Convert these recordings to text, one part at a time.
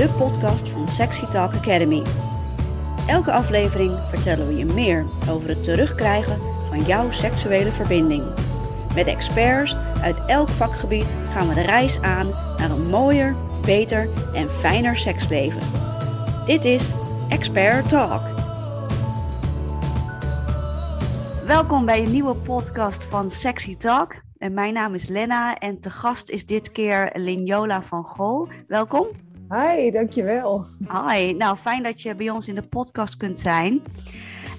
de podcast van Sexy Talk Academy. Elke aflevering vertellen we je meer over het terugkrijgen van jouw seksuele verbinding. Met experts uit elk vakgebied gaan we de reis aan naar een mooier, beter en fijner seksleven. Dit is Expert Talk. Welkom bij een nieuwe podcast van Sexy Talk. En mijn naam is Lena en te gast is dit keer Linjola van Gol. Welkom. Hi, dankjewel. Hi, nou fijn dat je bij ons in de podcast kunt zijn.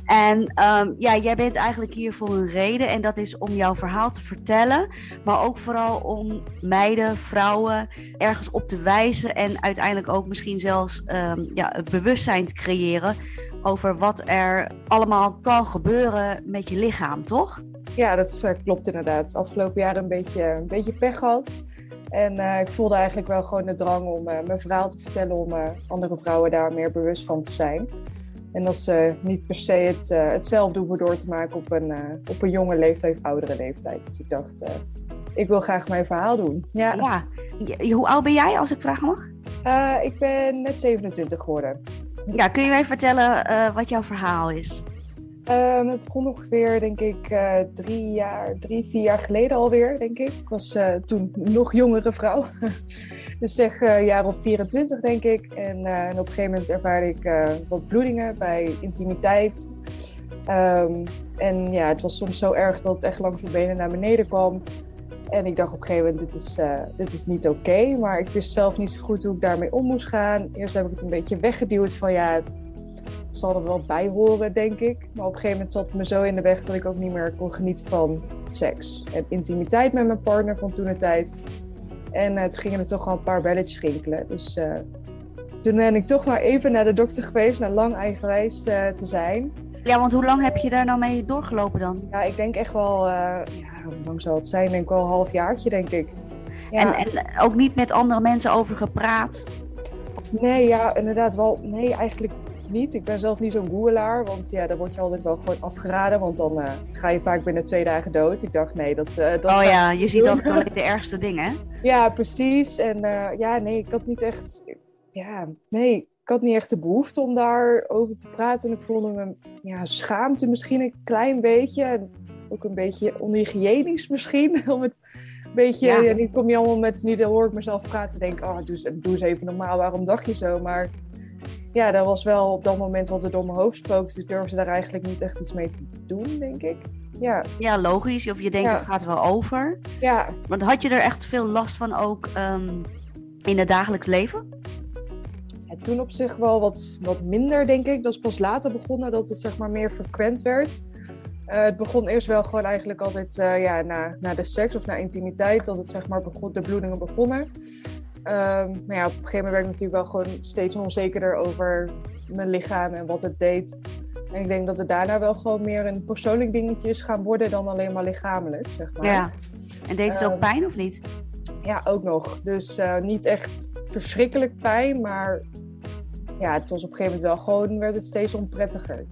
En um, ja, jij bent eigenlijk hier voor een reden en dat is om jouw verhaal te vertellen, maar ook vooral om meiden, vrouwen ergens op te wijzen en uiteindelijk ook misschien zelfs um, ja, het bewustzijn te creëren over wat er allemaal kan gebeuren met je lichaam, toch? Ja, dat uh, klopt inderdaad. Afgelopen jaar een beetje, een beetje pech gehad. En uh, ik voelde eigenlijk wel gewoon de drang om uh, mijn verhaal te vertellen, om andere vrouwen daar meer bewust van te zijn. En dat ze niet per se het, hetzelfde hoeven door te maken op een, op een jonge leeftijd, oudere leeftijd. Dus ik dacht, ik wil graag mijn verhaal doen. Ja. ja. Hoe oud ben jij, als ik vragen mag? ik ben net 27 geworden. Ja, kun je mij vertellen wat jouw verhaal is? Um, het begon ongeveer, denk ik, uh, drie jaar, drie, vier jaar geleden alweer, denk ik. Ik was uh, toen nog jongere vrouw. dus zeg uh, jaar of 24, denk ik. En, en, op een gegeven moment ervaarde ik wat bloedingen bij intimiteit. Um, en ja, het was soms zo erg dat het echt langs mijn benen naar beneden kwam. En ik dacht op een gegeven moment, dit is, dit is niet oké. Maar ik wist zelf niet zo goed hoe ik daarmee om moest gaan. Eerst heb ik het een beetje weggeduwd van ja, het zal er wel bij horen, denk ik. Maar op een gegeven moment zat het me zo in de weg dat ik ook niet meer kon genieten van seks. En intimiteit met mijn partner van toen de tijd. En uh, toen gingen er toch al een paar belletjes rinkelen. Dus uh, toen ben ik toch maar even naar de dokter geweest, naar lang eigenwijs uh, te zijn. Ja, want hoe lang heb je daar nou mee doorgelopen dan? Ja, ik denk echt wel, ja, hoe lang zal het zijn? Denk ik wel een halfjaartje, denk ik. Ja. En, en ook niet met andere mensen over gepraat? Nee, ja, inderdaad wel. Nee, eigenlijk niet. Ik ben zelf niet zo'n googelaar, want ja, dan word je altijd wel gewoon afgeraden, want dan uh, ga je vaak binnen twee dagen dood. Ik dacht, nee, dat... Uh, dat oh ja, je ziet altijd alleen de ergste dingen, Ja, precies. En uh, ja, nee, ik had niet echt... Ja, nee, ik had niet echt de behoefte om daarover te praten. En ik voelde me, ja, schaamte misschien een klein beetje. En ook een beetje onhygiënisch misschien, om het beetje... Ja. Ja, nu kom je allemaal met, nu dan hoor ik mezelf praten, denk oh, doe, doe eens even normaal, waarom dacht je zo? Maar ja, dat was wel op dat moment wat er door mijn hoofd spookte. Dus durfde daar eigenlijk niet echt iets mee te doen, denk ik. Ja, ja logisch. Of je denkt, ja. het gaat wel over. Ja. Want had je er echt veel last van ook um, in het dagelijks leven? Ja, toen op zich wel wat, wat minder, denk ik. Dat is pas later begonnen dat het zeg maar meer frequent werd. Uh, het begon eerst wel gewoon eigenlijk altijd uh, ja, na, na de seks of na intimiteit. Dat het zeg maar begon, de bloedingen begonnen. Um, maar ja, op een gegeven moment werd ik natuurlijk wel gewoon steeds onzekerder over mijn lichaam en wat het deed. En ik denk dat het daarna wel gewoon meer een persoonlijk dingetje is gaan worden dan alleen maar lichamelijk, zeg maar. Ja, en deed het ook um, pijn of niet? Ja, ook nog. Dus uh, niet echt verschrikkelijk pijn, maar ja, het was op een gegeven moment wel gewoon, werd het steeds onprettiger.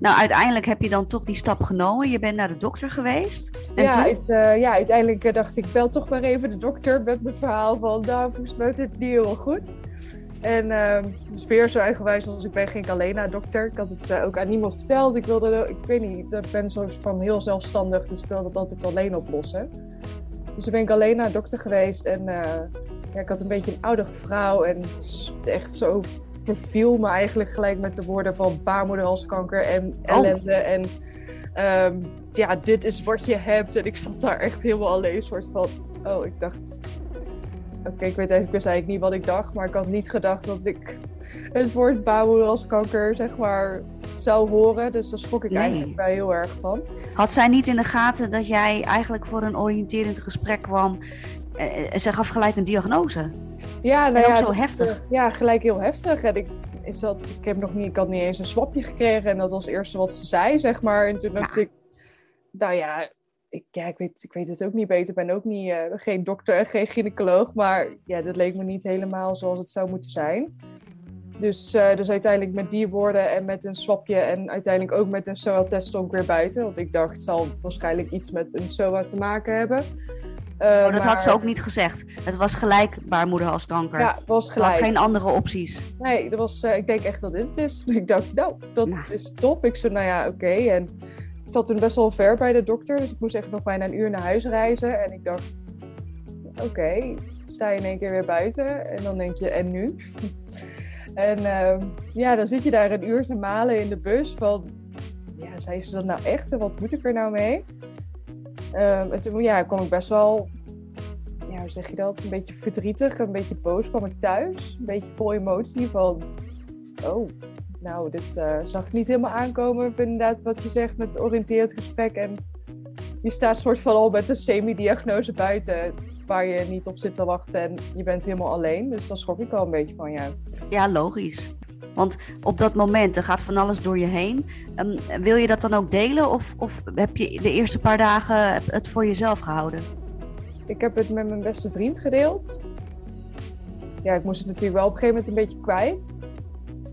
Nou, uiteindelijk heb je dan toch die stap genomen. Je bent naar de dokter geweest. En ja, uh, ja, uiteindelijk uh, dacht ik, bel toch maar even de dokter met mijn verhaal van, nou, volgens mij het niet helemaal goed. En uh, weer zo eigenwijs als ik ben, ging ik alleen naar de dokter. Ik had het uh, ook aan niemand verteld. Ik wilde, ik weet niet, ik ben soort van heel zelfstandig, dus ik wilde het altijd alleen oplossen. Dus toen ben ik alleen naar de dokter geweest en ja, ik had een beetje een oudere vrouw en echt zo verviel me eigenlijk gelijk met de woorden van baarmoederhalskanker en ellende. Oh. En um, ja, dit is wat je hebt. En ik zat daar echt helemaal alleen, soort van. Oh, ik dacht. Oké, okay, ik weet eigenlijk, ik eigenlijk niet wat ik dacht, maar ik had niet gedacht dat ik het woord baarmoederhalskanker, zeg maar, zou horen. Dus daar schrok ik nee. eigenlijk bij heel erg van. Had zij niet in de gaten dat jij eigenlijk voor een oriënterend gesprek kwam en ze gaf gelijk een diagnose? Ja, nou en ook ja, zo heftig. ja, gelijk heel heftig. En ik, is dat, ik, heb nog niet, ik had niet eens een swapje gekregen. En dat was het eerste wat ze zei, zeg maar. En toen dacht ja. ik, nou ja, ik, ja, ik, weet, ik weet het ook niet beter. Ik ben ook niet, uh, geen dokter en geen gynaecoloog. Maar ja, dat leek me niet helemaal zoals het zou moeten zijn. Dus, uh, dus uiteindelijk met die woorden en met een swapje en uiteindelijk ook met een SOA-test stond ik weer buiten. Want ik dacht, het zal waarschijnlijk iets met een SOA te maken hebben. Oh, dat had ze ook niet gezegd. Het was gelijk baarmoederhalskanker. Ja, het was gelijk. Had geen andere opties. Nee, dat was, uh, ik denk echt dat dit het is. Ik dacht, nou, dat nou. is top. Ik zei, nou ja, oké. Okay. En ik zat toen best wel ver bij de dokter. Dus ik moest echt nog bijna een uur naar huis reizen. En ik dacht, oké, okay. sta je in één keer weer buiten. En dan denk je, en nu? en uh, ja, dan zit je daar een uur te malen in de bus van... Ja, zei ze dat nou echt? En wat moet ik er nou mee? En toen ja, kwam ik best wel, ja, hoe zeg je dat, een beetje verdrietig, een beetje boos kwam ik thuis. Een beetje vol emotie van, oh, nou, dit uh, zag ik niet helemaal aankomen. Inderdaad, wat je zegt met oriënterend gesprek. En je staat soort van al met een semi-diagnose buiten waar je niet op zit te wachten en je bent helemaal alleen. Dus daar schrok ik wel een beetje van, ja. Ja, logisch. Want op dat moment, er gaat van alles door je heen. Um, wil je dat dan ook delen of, of heb je de eerste paar dagen het voor jezelf gehouden? Ik heb het met mijn beste vriend gedeeld. Ja, ik moest het natuurlijk wel op een gegeven moment een beetje kwijt.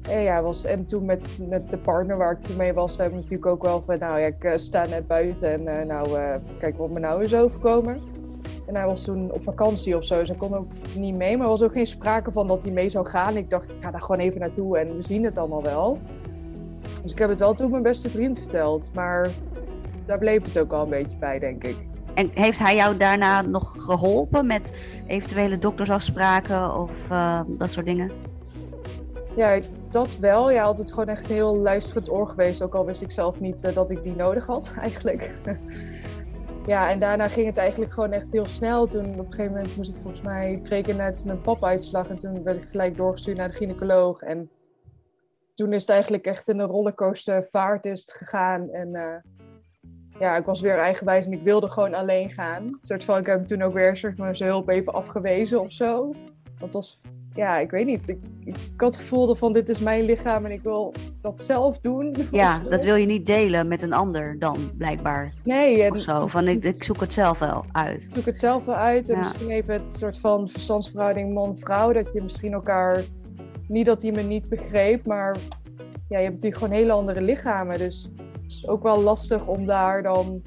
En, ja, was, en toen met, met de partner waar ik toen mee was, heb ik natuurlijk ook wel van, nou ja, ik uh, sta net buiten en uh, nou, uh, kijk wat me nou is overkomen. En hij was toen op vakantie of zo, dus hij kon ook niet mee. Maar er was ook geen sprake van dat hij mee zou gaan. Ik dacht, ik ga daar gewoon even naartoe en we zien het allemaal wel. Dus ik heb het wel toen mijn beste vriend verteld. Maar daar bleef het ook al een beetje bij, denk ik. En heeft hij jou daarna nog geholpen met eventuele doktersafspraken of uh, dat soort dingen? Ja, dat wel. Ja, altijd gewoon echt heel luisterend oor geweest. Ook al wist ik zelf niet uh, dat ik die nodig had, eigenlijk ja, en daarna ging het eigenlijk gewoon echt heel snel. Toen op een gegeven moment moest ik volgens mij kreeg net mijn pap-uitslag. En toen werd ik gelijk doorgestuurd naar de gynaecoloog. En toen is het eigenlijk echt in een rollercoaster vaart gegaan. En uh, ja, ik was weer eigenwijs en ik wilde gewoon alleen gaan. Een soort van, ik heb toen ook weer soort van zijn hulp even afgewezen of zo. Want was ja, ik weet niet. Ik, ik, had het gevoel van dit is mijn lichaam en ik wil dat zelf doen. Ja, dat wil je niet delen met een ander dan, blijkbaar. Nee. En, of zo, van ik, ik, zoek het zelf wel uit. Ik zoek het zelf wel uit. En misschien even het soort van verstandsverhouding man-vrouw. Dat je misschien elkaar, niet dat hij me niet begreep, maar ja, je hebt natuurlijk gewoon hele andere lichamen. Dus het is ook wel lastig om daar dan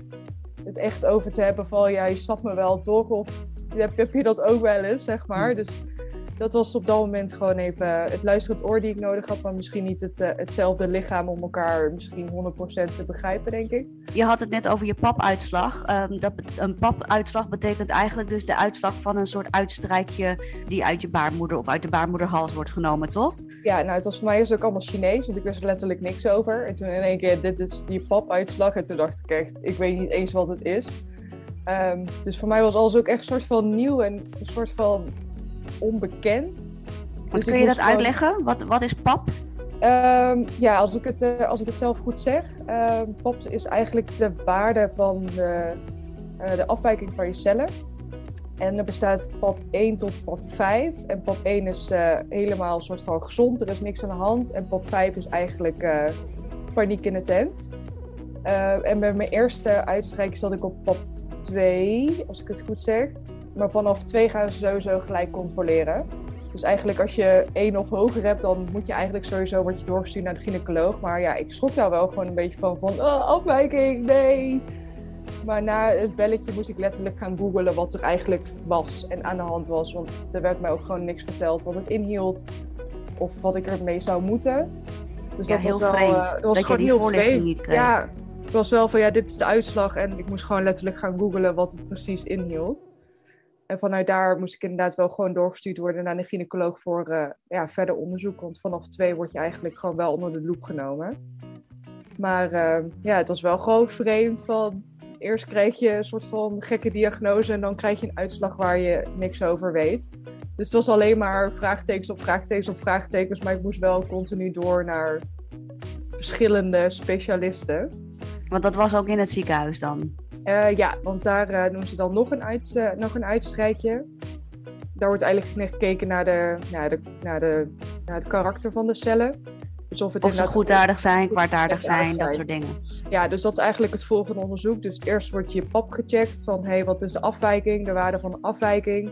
het echt over te hebben van, ja, je snapt me wel toch? Of heb, heb je dat ook wel eens, zeg maar. Hm. Dus dat was op dat moment gewoon even het luisterend oor die ik nodig had, maar misschien niet het, uh, hetzelfde lichaam om elkaar misschien 100% te begrijpen, denk ik. Je had het net over je papuitslag. Um, dat, een papuitslag betekent eigenlijk dus de uitslag van een soort uitstrijkje die uit je baarmoeder of uit de baarmoederhals wordt genomen, toch? Ja, nou, het was voor mij dus ook allemaal Chinees, want ik wist er letterlijk niks over. En toen in één keer, dit is die papuitslag. En toen dacht ik echt, ik weet niet eens wat het is. Um, dus voor mij was alles ook echt een soort van nieuw en een soort van onbekend. Dus kun je dat uitleggen? Wat, wat is pap? Um, ja, als ik, het, uh, als ik het zelf goed zeg. Uh, pap is eigenlijk de waarde van de, uh, de afwijking van je cellen. En er bestaat pap 1 tot pap 5. En pap 1 is eh, helemaal een soort van gezond, er is niks aan de hand. En pap 5 is eigenlijk paniek in de tent. en bij mijn eerste uitstrijking zat ik op pap 2, als ik het goed zeg. Maar vanaf twee gaan ze sowieso gelijk controleren. Dus eigenlijk als je één of hoger hebt, dan moet je eigenlijk sowieso wat je doorgestuurd naar de gynaecoloog. Maar ja, ik schrok daar wel gewoon een beetje van, van oh, afwijking, nee. Maar na het belletje moest ik letterlijk gaan googlen wat er eigenlijk was en aan de hand was. Want er werd mij ook gewoon niks verteld wat het inhield of wat ik ermee zou moeten. Dus ja, dat heel was wel, vreemd uh, was dat je die voorlichting niet kreeg. Ja, het was wel van ja, dit is de uitslag en ik moest gewoon letterlijk gaan googlen wat het precies inhield. En vanuit daar moest ik inderdaad wel gewoon doorgestuurd worden naar de gynaecoloog voor uh, ja, verder onderzoek. Want vanaf twee word je eigenlijk gewoon wel onder de loep genomen. Maar uh, ja, het was wel gewoon vreemd. Van, eerst kreeg je een soort van gekke diagnose en dan krijg je een uitslag waar je niks over weet. Dus het was alleen maar vraagtekens op vraagtekens op vraagtekens. Maar ik moest wel continu door naar verschillende specialisten. Want dat was ook in het ziekenhuis dan? Uh, ja, want daar uh, doen ze dan nog een, uit, uh, nog een uitstrijkje. Daar wordt eigenlijk gekeken naar, de, naar, de, naar, de, naar het karakter van de cellen. Dus of, het of ze goedaardig zijn, kwaadaardig zijn, dat soort dingen. Ja, dus dat is eigenlijk het volgende onderzoek. Dus eerst wordt je pap gecheckt van hey, wat is de afwijking, de waarde van de afwijking.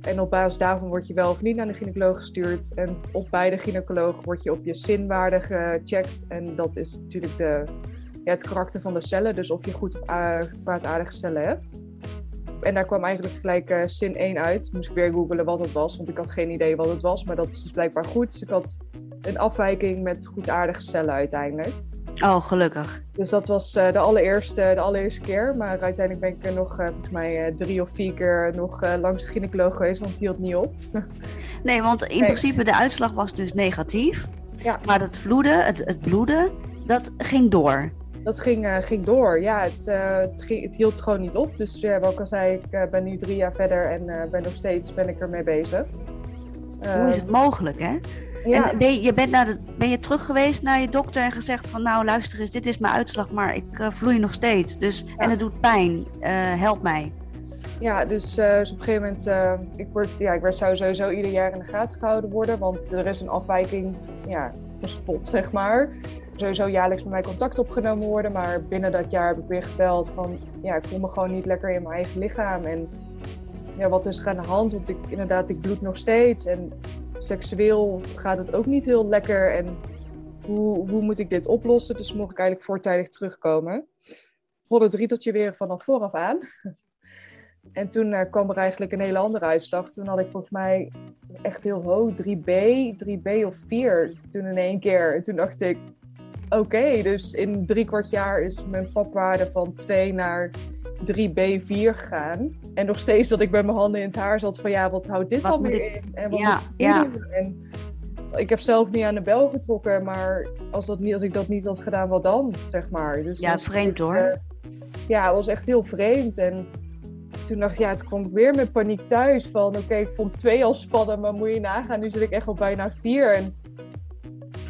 En op basis daarvan word je wel of niet naar de gynaecoloog gestuurd. En op bij de gynaecoloog word je op je zinwaarde gecheckt. En dat is natuurlijk de, ja, het karakter van de cellen. Dus of je goed of uh, kwaadaardige cellen hebt. en daar kwam eigenlijk gelijk uh, SIN 1 uit. Moest ik weer googelen wat het was, want ik had geen idee wat het was. Maar dat is dus blijkbaar goed. Dus ik had een afwijking met goedaardige cellen uiteindelijk. Oh, gelukkig. Dus dat was uh, de, allereerste, de allereerste keer. Maar uiteindelijk ben ik er nog, uh, volgens mij, uh, drie of vier keer nog langs de gynaecoloog geweest, want die hield niet op. nee, want in nee. principe de uitslag was dus negatief. Ja. Maar het vloeden, het, het bloeden, dat ging door. Dat ging, ging door, ja. Het, het, ging, het hield gewoon niet op. Dus ja, wat ik al zei, ik ben nu drie jaar verder en ben nog steeds ben ik ermee bezig. Hoe is het mogelijk, hè? Ja. En ben je, bent naar de, ben je terug geweest naar je dokter en gezegd van nou luister eens, dit is mijn uitslag, maar ik uh, vloei nog steeds. Dus, En het doet pijn, uh, help mij. Ja, dus, uh, dus op een gegeven moment, ik, word, ja, ik werd sowieso ieder jaar in de gaten gehouden worden, want er is een afwijking, ja, gespot zeg maar. Sowieso jaarlijks met mij contact opgenomen worden, maar binnen dat jaar heb ik weer gebeld van, ja, ik voel me gewoon niet lekker in mijn eigen lichaam en ja, wat is er aan de hand? Want ik, inderdaad, ik bloed nog steeds en seksueel gaat het ook niet heel lekker. En hoe, hoe moet ik dit oplossen? Dus mocht ik eigenlijk voortijdig terugkomen. Rol het rieteltje weer vanaf vooraf aan. En toen uh, kwam er eigenlijk een hele andere uitslag. Toen had ik volgens mij echt heel hoog, 3B, 3B of 4. Toen in één keer. En toen dacht ik, oké, dus in drie kwart jaar is mijn papwaarde van 2 naar 3B4 gegaan. En nog steeds dat ik met mijn handen in het haar zat van ja, wat houdt dit dan weer ik- in? En wat Ja, ja. En ik heb zelf niet aan de bel getrokken, maar als, dat niet, als ik dat niet had gedaan, wat dan? Zeg maar. Dus Ja, vreemd, echt, hoor. eh, ja, het was echt heel vreemd. En toen dacht ik, ja, toen kwam weer met paniek thuis. Van oké, ik vond twee al spannend, maar moet je nagaan, nu zit ik echt al bijna vier. En,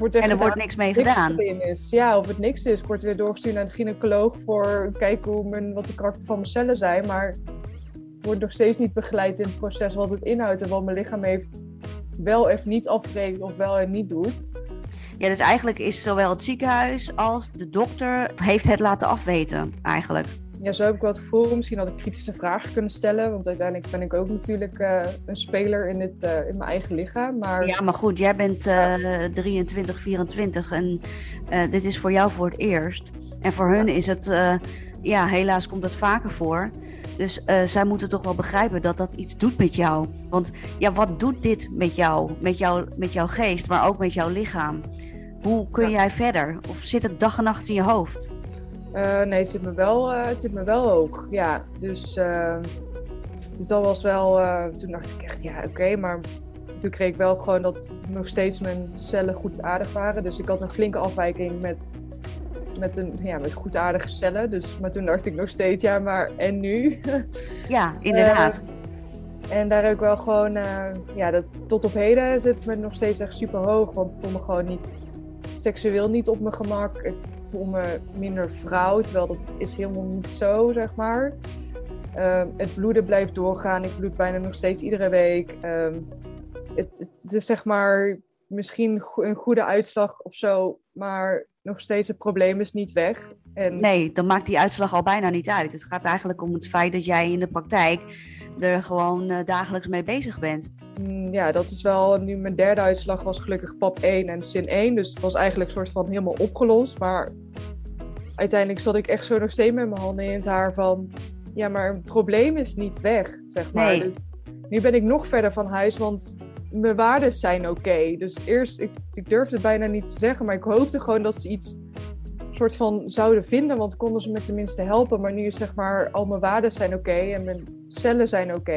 wordt echt En er wordt niks mee niks gedaan. is. Ja, of het niks is. Ik word weer doorgestuurd naar de gynaecoloog voor kijken hoe mijn, wat de karakter van mijn cellen zijn. Maar ik word nog steeds niet begeleid in het proces wat het inhoudt en wat mijn lichaam heeft wel of niet afbreekt of wel en niet doet. Ja, dus eigenlijk is zowel het ziekenhuis als de dokter heeft het laten afweten, eigenlijk. Ja, zo heb ik wel het gevoel. Misschien had ik kritische vragen kunnen stellen. Want uiteindelijk ben ik ook natuurlijk eh, een speler in, dit, eh, in mijn eigen lichaam. Maar Ja, maar goed, jij bent eh 23, 24 en eh, dit is voor jou voor het eerst. En voor hun is het, eh, ja, helaas komt dat vaker voor. Dus eh, zij moeten toch wel begrijpen dat dat iets doet met jou. Want ja, wat doet dit met jou? Met, jou, met jouw geest, maar ook met jouw lichaam? Hoe kun Ja. jij verder? Of zit het dag en nacht in je hoofd? Eh, nee, het zit me wel, eh, het zit me wel hoog. Ja, dus, eh, dus dat was wel. eh, toen dacht ik echt, ja, oké, maar toen kreeg ik wel gewoon dat nog steeds mijn cellen goed aardig waren. Dus ik had een flinke afwijking met, met, een, ja, met goedaardige cellen. Dus, maar toen dacht ik nog steeds, ja, maar en nu? Ja, inderdaad. En daar heb ik wel gewoon, ja, dat, tot op heden zit me nog steeds echt super hoog. Want ik voel me gewoon niet seksueel niet op mijn gemak. Ik voel me minder vrouw, terwijl dat is helemaal niet zo, zeg maar. Ehm, het bloeden blijft doorgaan. Ik bloed bijna nog steeds iedere week. Ehm, het, het is zeg maar misschien een goede uitslag of zo, maar nog steeds het probleem is niet weg. En Nee, dan maakt die uitslag al bijna niet uit. Het gaat eigenlijk om het feit dat jij in de praktijk er gewoon eh, dagelijks mee bezig bent. Mm, Ja, dat is wel. Nu mijn derde uitslag was gelukkig pap 1 en sin 1. Dus het was eigenlijk soort van helemaal opgelost. Maar uiteindelijk zat ik echt zo nog steeds met mijn handen in het haar van. Ja, maar het probleem is niet weg, zeg maar. Nee. Dus nu ben ik nog verder van huis, want mijn waarden zijn oké. Dus eerst, ik, ik durfde het bijna niet te zeggen, maar ik hoopte gewoon dat ze iets soort van zouden vinden, want konden ze me tenminste helpen. Maar nu is zeg maar, al mijn waarden zijn oké en mijn cellen zijn oké.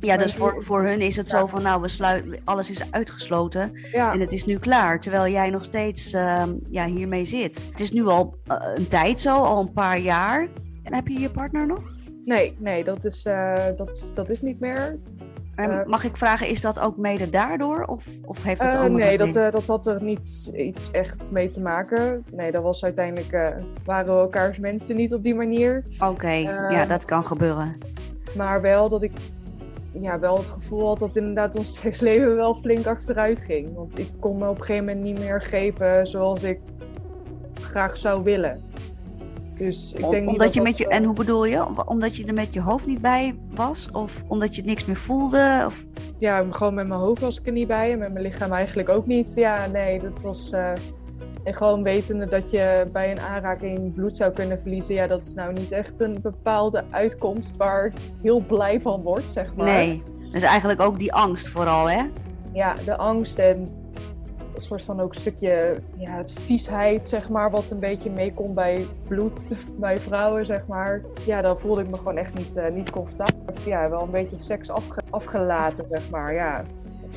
Ja, Maar dus voor, nu- voor hun is het Ja. zo van, nou, we sluiten, alles is uitgesloten Ja. en het is nu klaar. Terwijl jij nog steeds ehm, ja, hiermee zit. Het is nu al eh, een tijd zo, al een paar jaar. En heb je je partner nog? Nee, nee, dat is, eh, dat, dat is niet meer. En Eh, mag ik vragen, is dat ook mede daardoor? Of, of heeft het andere nee, dat, eh, dat had er niet iets echt mee te maken. Nee, dat was uiteindelijk, eh, waren we elkaars mensen niet op die manier. Oké, ja, dat kan gebeuren. Maar wel dat ik ja, wel het gevoel had dat inderdaad ons seksleven wel flink achteruit ging. Want ik kon me op een gegeven moment niet meer geven zoals ik graag zou willen. Dus ik Om- denk niet omdat dat je met je, eh, en hoe bedoel je? Om- Omdat je er met je hoofd niet bij was? Of omdat je niks meer voelde? Of, Ja, gewoon met mijn hoofd was ik er niet bij en met mijn lichaam eigenlijk ook niet. Ja, nee, dat was. eh, En gewoon wetende dat je bij een aanraking bloed zou kunnen verliezen, ja, dat is nou niet echt een bepaalde uitkomst waar ik heel blij van word, zeg maar. Nee, dat is eigenlijk ook die angst vooral, hè? Ja, de angst en een soort van ook een stukje ja, het viesheid, zeg maar, wat een beetje meekomt bij bloed bij vrouwen, zeg maar. Ja, dan voelde ik me gewoon echt niet, uh, niet comfortabel. Ja, wel een beetje seks afge afgelaten, zeg maar, ja.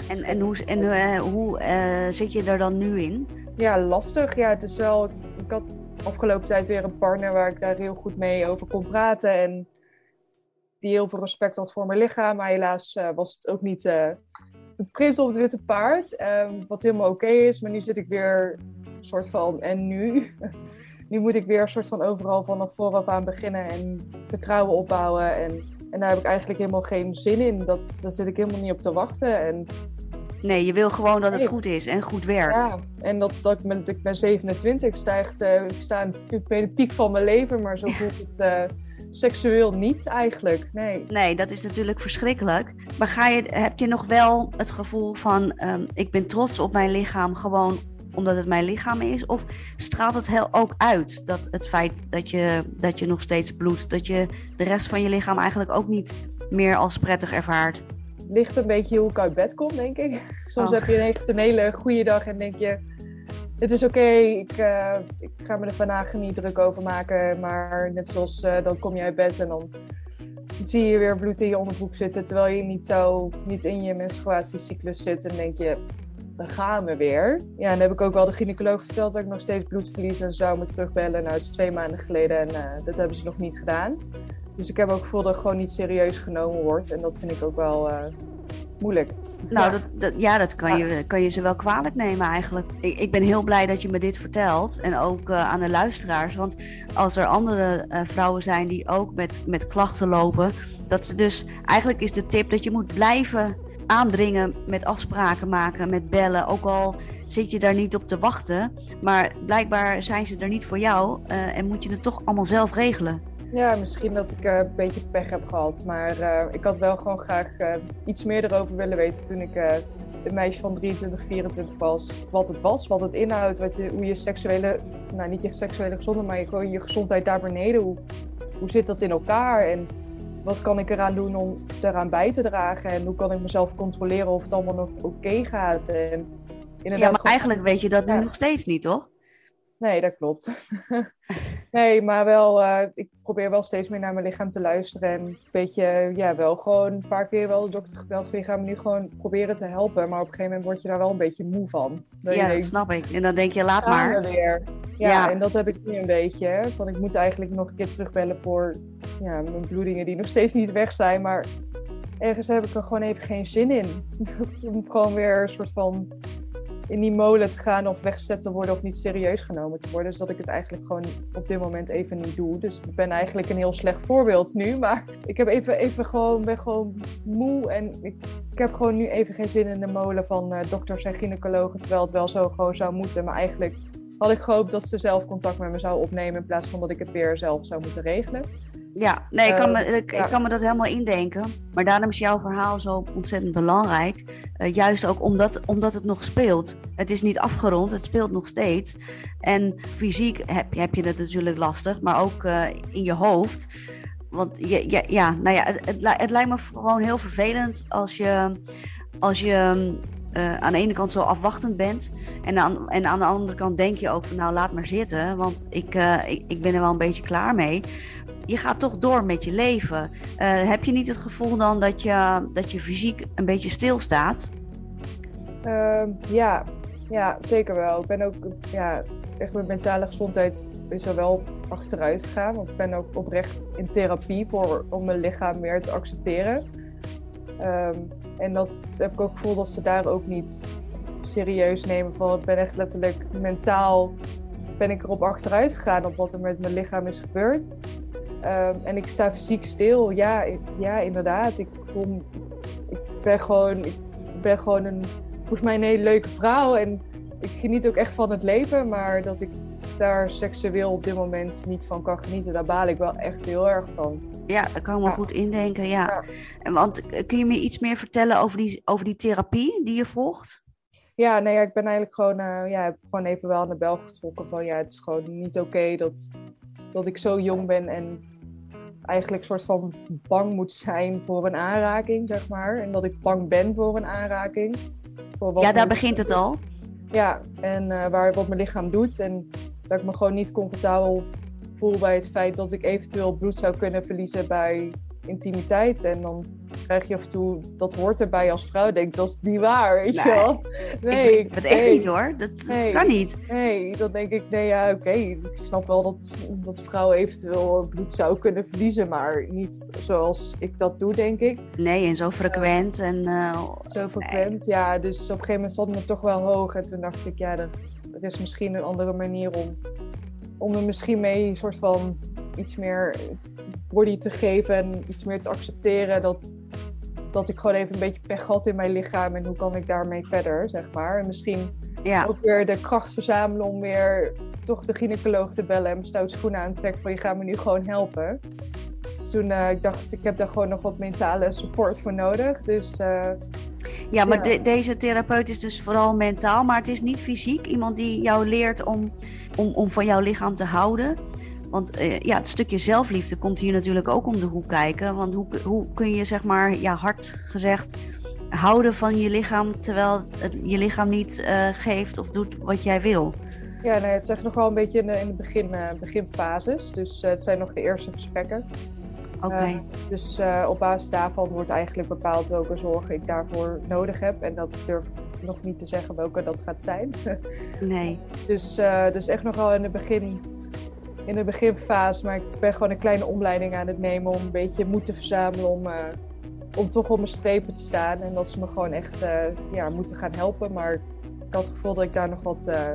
En, en hoe, en, uh, hoe uh, zit je er dan nu in? Ja, lastig. Ja, het is wel. Ik had afgelopen tijd weer een partner waar ik daar heel goed mee over kon praten. En die heel veel respect had voor mijn lichaam. Maar helaas was het ook niet prins op het witte paard. Um, wat helemaal oké okay is. Maar nu zit ik weer een soort van. En nu? nu moet ik weer een soort van overal vanaf vooraf aan beginnen. En vertrouwen opbouwen. En en daar heb ik eigenlijk helemaal geen zin in. Dat, daar zit ik helemaal niet op te wachten. En... Nee, je wil gewoon dat het goed is en goed werkt. Ja, en dat, dat ik, ben, ik ben 27, stijgt, uh, ik sta bij de piek van mijn leven, maar zo voelt het uh, seksueel niet eigenlijk. Nee. nee, dat is natuurlijk verschrikkelijk. Maar ga je, heb je nog wel het gevoel van, um, ik ben trots op mijn lichaam gewoon omdat het mijn lichaam is? Of straalt het heel ook uit dat het feit dat je, dat je nog steeds bloedt, dat je de rest van je lichaam eigenlijk ook niet meer als prettig ervaart? Ligt een beetje hoe ik uit bed kom, denk ik. Soms oh. heb je echt een hele goede dag en denk je, het is oké, ik, uh, ik, ga me er vandaag niet druk over maken. Maar net zoals uh, dan kom je uit bed en dan zie je weer bloed in je onderbroek zitten. Terwijl je niet, zo, niet in je menstruatiecyclus zit. En denk je, dan gaan we weer. Ja, en heb ik ook wel de gynaecoloog verteld dat ik nog steeds bloed verlies en zou me terugbellen. Nou, het is twee maanden geleden en uh, dat hebben ze nog niet gedaan. Dus ik heb ook gevoel dat gewoon niet serieus genomen wordt. En dat vind ik ook wel moeilijk. Nou, ja, dat, dat, ja, dat kan, ja. Je, kan je ze wel kwalijk nemen eigenlijk. Ik, ik ben heel blij dat je me dit vertelt. En ook uh, aan de luisteraars. Want als er andere uh, vrouwen zijn die ook met, met klachten lopen. Dat ze dus, eigenlijk is de tip dat je moet blijven aandringen met afspraken maken, met bellen. Ook al zit je daar niet op te wachten. Maar blijkbaar zijn ze er niet voor jou uh, en moet je het toch allemaal zelf regelen. Ja, misschien dat ik uh, een beetje pech heb gehad. Maar uh, ik had wel gewoon graag iets meer erover willen weten toen ik een meisje van 23, 24 was. Wat het was, wat het inhoudt, wat je, hoe je seksuele, nou niet je seksuele gezondheid, maar gewoon je gezondheid daar beneden. Hoe, hoe zit dat in elkaar? En wat kan ik eraan doen om eraan bij te dragen? En hoe kan ik mezelf controleren of het allemaal nog oké okay gaat? En inderdaad, ja, maar eigenlijk weet je dat nu ja. nog steeds niet, toch? Nee, dat klopt. nee, maar wel, uh, ik probeer wel steeds meer naar mijn lichaam te luisteren. En een beetje, ja, wel gewoon een paar keer wel de dokter gebeld van je gaat me nu gewoon proberen te helpen. Maar op een gegeven moment word je daar wel een beetje moe van. Ja, dat snap ik. En dan denk je, laat maar. Weer. Ja, ja, en dat heb ik nu een beetje. Van ik moet eigenlijk nog een keer terugbellen voor ja, mijn bloedingen die nog steeds niet weg zijn. Maar ergens heb ik er gewoon even geen zin in. Om gewoon weer een soort van in die molen te gaan of weggezet te worden of niet serieus genomen te worden. Dus dat ik het eigenlijk gewoon op dit moment even niet doe. Dus ik ben eigenlijk een heel slecht voorbeeld nu. Maar ik heb even, even gewoon, ben gewoon moe en ik, ik heb gewoon nu even geen zin in de molen van uh, dokters en gynaecologen. Terwijl het wel zo gewoon zou moeten. Maar eigenlijk had ik gehoopt dat ze zelf contact met me zou opnemen in plaats van dat ik het weer zelf zou moeten regelen. Ja, nee, ik kan, me, ik, ja. ik, kan me dat helemaal indenken. Maar daarom is jouw verhaal zo ontzettend belangrijk. Uh, juist ook omdat, omdat het nog speelt. Het is niet afgerond, het speelt nog steeds. En fysiek heb, heb je het natuurlijk lastig, maar ook uh, in je hoofd. Want je, ja, ja, nou ja, het, het, het, lijkt me gewoon heel vervelend als je, als je uh, aan de ene kant zo afwachtend bent. En aan, en aan de andere kant denk je ook van nou laat maar zitten. Want ik, uh, ik, ik ben er wel een beetje klaar mee je gaat toch door met je leven. Uh, heb je niet het gevoel dan dat je, dat je fysiek een beetje stilstaat? Uh, ja. ja, zeker wel. Ik ben ook, ja, echt mijn mentale gezondheid is er wel achteruit gegaan. Want ik ben ook oprecht in therapie voor, om mijn lichaam meer te accepteren. Um, en dat heb ik ook gevoel dat ze daar ook niet serieus nemen. Van, ik ben echt letterlijk mentaal ben ik erop achteruit gegaan op wat er met mijn lichaam is gebeurd. Um, en ik sta fysiek stil. Ja, ik, ja inderdaad. Ik, voel, ik, ben gewoon, ik ben gewoon een, volgens mij een hele leuke vrouw. En ik geniet ook echt van het leven. Maar dat ik daar seksueel op dit moment niet van kan genieten, daar baal ik wel echt heel erg van. Ja, daar kan ik me ja. goed indenken, ja. ja. En want kun je me iets meer vertellen over die, over die therapie die je volgt? Ja, nee, ja, ik ben eigenlijk gewoon, uh, ja, heb gewoon even wel aan de bel getrokken van ja, het is gewoon niet oké dat, dat ik zo jong ben en eigenlijk soort van bang moet zijn voor een aanraking, zeg maar. En dat ik bang ben voor een aanraking. Voor ja, daar begint het al. Ja, en uh, waar, wat mijn lichaam doet. En dat ik me gewoon niet comfortabel voel bij het feit dat ik eventueel bloed zou kunnen verliezen bij intimiteit. En dan krijg je af en toe, dat hoort erbij als vrouw. Denk, dat is niet waar, weet je wel. Nee, ik, het echt niet hoor. Dat, dat kan niet. Nee, dan denk ik, nee ja, oké. Ik snap wel dat, dat vrouwen eventueel bloed zou kunnen verliezen. Maar niet zoals ik dat doe, denk ik. Nee, en zo frequent. en, uh, zo frequent, ja. Dus op een gegeven moment zat me toch wel hoog. En toen dacht ik, ja, er, er is misschien een andere manier om, om er misschien mee een soort van iets meer body te geven en iets meer te accepteren dat, dat ik gewoon even een beetje pech had in mijn lichaam en hoe kan ik daarmee verder, zeg maar. En misschien ja. ook weer de kracht verzamelen om weer toch de gynaecoloog te bellen en mijn stoute schoenen aan te trekken van je gaat me nu gewoon helpen. Dus toen uh, ik dacht, ik heb daar gewoon nog wat mentale support voor nodig. Dus uh, ja, maar deze therapeut is dus vooral mentaal, maar het is niet fysiek. Iemand die jou leert om, om, om van jouw lichaam te houden. Want uh, ja, het stukje zelfliefde komt hier natuurlijk ook om de hoek kijken. Want hoe, hoe kun je, zeg maar, ja, hard gezegd, houden van je lichaam terwijl het je lichaam niet uh, geeft of doet wat jij wil? Ja, nee, het is echt nog wel een beetje in de, in de begin, uh, beginfases. Dus het zijn nog de eerste gesprekken. Oké. dus op basis daarvan wordt eigenlijk bepaald welke zorg ik daarvoor nodig heb. En dat durf ik nog niet te zeggen welke dat gaat zijn. nee. Dus, dus echt nog wel in de begin in de beginfase. Maar ik ben gewoon een kleine omleiding aan het nemen om een beetje moed te verzamelen om, uh, om toch op mijn strepen te staan. En dat ze me gewoon echt uh, ja, moeten gaan helpen. Maar ik had het gevoel dat ik daar nog wat, uh,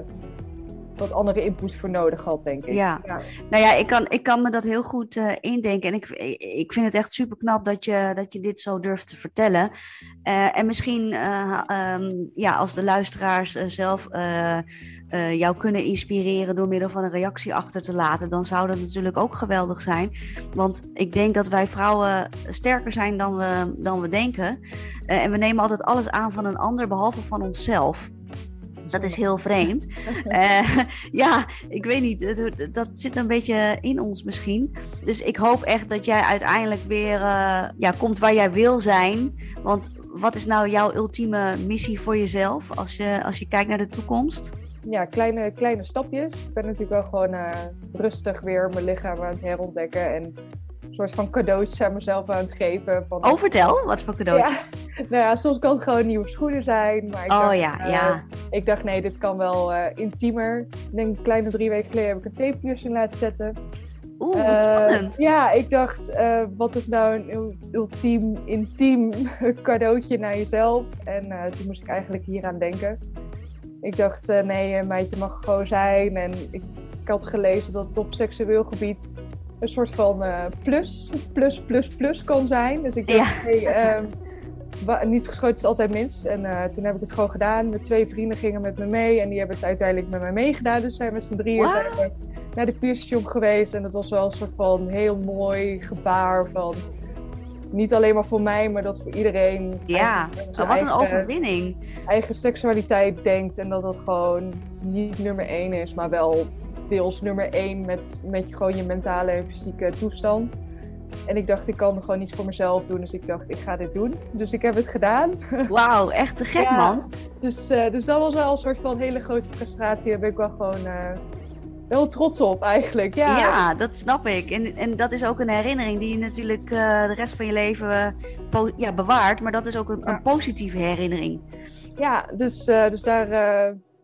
wat andere input voor nodig had, denk ik. Ja, ja. nou ja, ik kan, ik kan me dat heel goed uh, indenken. En ik, ik vind het echt super knap dat je, dat je dit zo durft te vertellen. Uh, en misschien, uh, um, ja, als de luisteraars zelf jou kunnen inspireren door middel van een reactie achter te laten, dan zou dat natuurlijk ook geweldig zijn. Want ik denk dat wij vrouwen sterker zijn dan we, dan we denken. en we nemen altijd alles aan van een ander, behalve van onszelf. Dat is heel vreemd. uh, ja, ik weet niet. Dat zit een beetje in ons misschien. Dus ik hoop echt dat jij uiteindelijk weer uh, ja, komt waar jij wil zijn. Want wat is nou jouw ultieme missie voor jezelf als je, als je kijkt naar de toekomst? Ja, kleine, kleine stapjes. Ik ben natuurlijk wel gewoon uh, rustig weer mijn lichaam aan het herontdekken. En soort van cadeautjes aan mezelf aan het geven. Van, oh, vertel, wat voor cadeautjes? Ja, nou ja, soms kan het gewoon nieuwe schoenen zijn. Maar ik oh dacht, ja, uh, ja. Ik dacht, nee, dit kan wel uh, intiemer. Ik denk, een kleine drie weken geleden heb ik een tapepiercing laten zetten. Oeh, wat uh, spannend. Ja, ik dacht, wat is nou een ultiem, intiem cadeautje naar jezelf? En toen moest ik eigenlijk hieraan denken. Ik dacht, nee, een meidje mag gewoon zijn. En ik, ik had gelezen dat het op seksueel gebied een soort van uh, plus, plus, plus, plus kan zijn. Dus ik dacht, ja. hey, um, niet geschoten is altijd minst. En uh, toen heb ik het gewoon gedaan. Mijn twee vrienden gingen met me mee en die hebben het uiteindelijk met mij meegedaan. Dus zijn we z'n drieën naar de pierstation geweest. En dat was wel een soort van heel mooi gebaar van... Niet alleen maar voor mij, maar dat voor iedereen. Ja, wat eigen, een overwinning. Eigen seksualiteit denkt en dat dat gewoon niet nummer één is, maar wel deels nummer één met, met gewoon je mentale en fysieke toestand. En ik dacht, ik kan gewoon iets voor mezelf doen. Dus ik dacht, ik ga dit doen. Dus ik heb het gedaan. Wauw, echt te gek, ja, man. Dus, uh, dus dat was wel een soort van hele grote frustratie. Daar ben ik wel gewoon uh, wel trots op, eigenlijk. Ja, ja dat snap ik. En, en dat is ook een herinnering die je natuurlijk uh, de rest van je leven ja, bewaart. Maar dat is ook een, ja. een positieve herinnering. Ja, dus, dus daar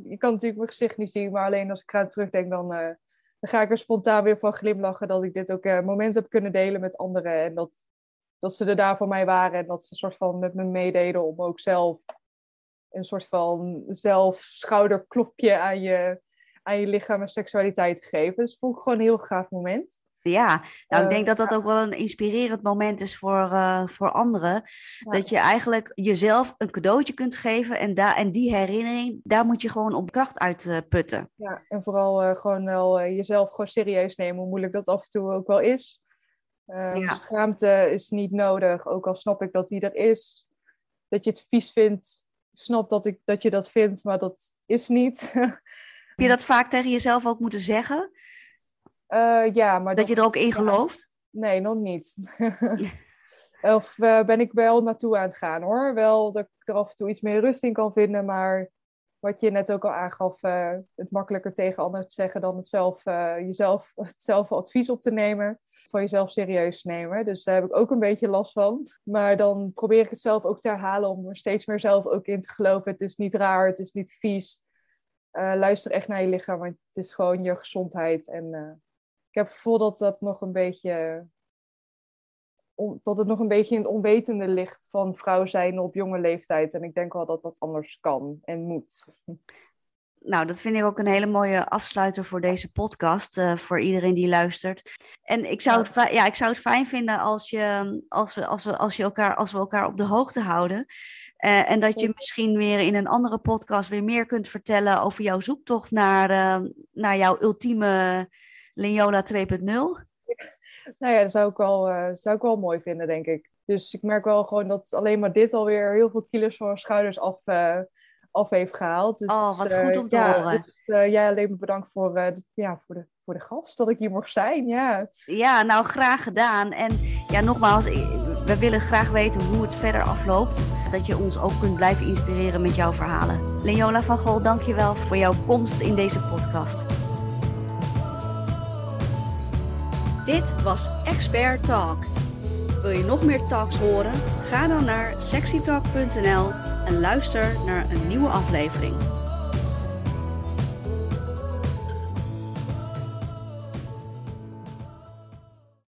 je kan natuurlijk mijn gezicht niet zien, maar alleen als ik eraan terugdenk, dan, uh, dan ga ik er spontaan weer van glimlachen dat ik dit ook uh, moment heb kunnen delen met anderen. En dat, dat ze er daar voor mij waren en dat ze een soort van met me meededen om ook zelf een soort van zelf schouderklopje aan je, aan je lichaam en seksualiteit te geven. Dus vond ik gewoon een heel gaaf moment. Ja, nou, ik denk dat dat ook wel een inspirerend moment is voor, uh, voor anderen. Ja. Dat je eigenlijk jezelf een cadeautje kunt geven en, daar en die herinnering, daar moet je gewoon op kracht uit uh, putten. Ja, en vooral uh, gewoon wel jezelf gewoon serieus nemen, hoe moeilijk dat af en toe ook wel is. ja. Schaamte is niet nodig, ook al snap ik dat die er is. Dat je het vies vindt, snap dat, ik, dat je dat vindt, maar dat is niet. Heb je dat vaak tegen jezelf ook moeten zeggen? Uh, ja, maar dat, je er ook in gelooft? Nee, nog niet. of uh, ben ik wel naartoe aan het gaan hoor. Wel dat ik er af en toe iets meer rust in kan vinden, maar wat je net ook al aangaf, uh, het makkelijker tegen anderen te zeggen dan het zelf, jezelf hetzelfde advies op te nemen, van jezelf serieus te nemen. Dus daar heb ik ook een beetje last van. Maar dan probeer ik het zelf ook te herhalen om er steeds meer zelf ook in te geloven. Het is niet raar, het is niet vies. luister echt naar je lichaam, want het is gewoon je gezondheid. En heb het gevoel dat dat nog een beetje dat het nog een beetje in het onwetende ligt van vrouw zijn op jonge leeftijd. En ik denk wel dat dat anders kan en moet. Nou, dat vind ik ook een hele mooie afsluiter voor deze podcast, uh, voor iedereen die luistert. En ik zou, het, ja, ik zou het fijn vinden als, je, als, we, als, we, als, je elkaar, als we elkaar op de hoogte houden. Uh, en dat je misschien weer in een andere podcast weer meer kunt vertellen over jouw zoektocht naar, uh, naar jouw ultieme Leola 2.0. Nou ja, dat zou ik, wel, uh, zou ik wel mooi vinden, denk ik. Dus ik merk wel gewoon dat alleen maar dit alweer heel veel kilo's van mijn schouders af, uh, af heeft gehaald. Dus, oh, wat goed om te ja, horen. Dus jij alleen maar bedankt voor, de, ja, voor, de, voor de gast, dat ik hier mocht zijn. Ja. ja, nou graag gedaan. En ja, nogmaals, we willen graag weten hoe het verder afloopt. Dat je ons ook kunt blijven inspireren met jouw verhalen. Leola van Gol, dank je wel voor jouw komst in deze podcast. Dit was Expert Talk. Wil je nog meer talks horen? Ga dan naar sexytalk.nl en luister naar een nieuwe aflevering.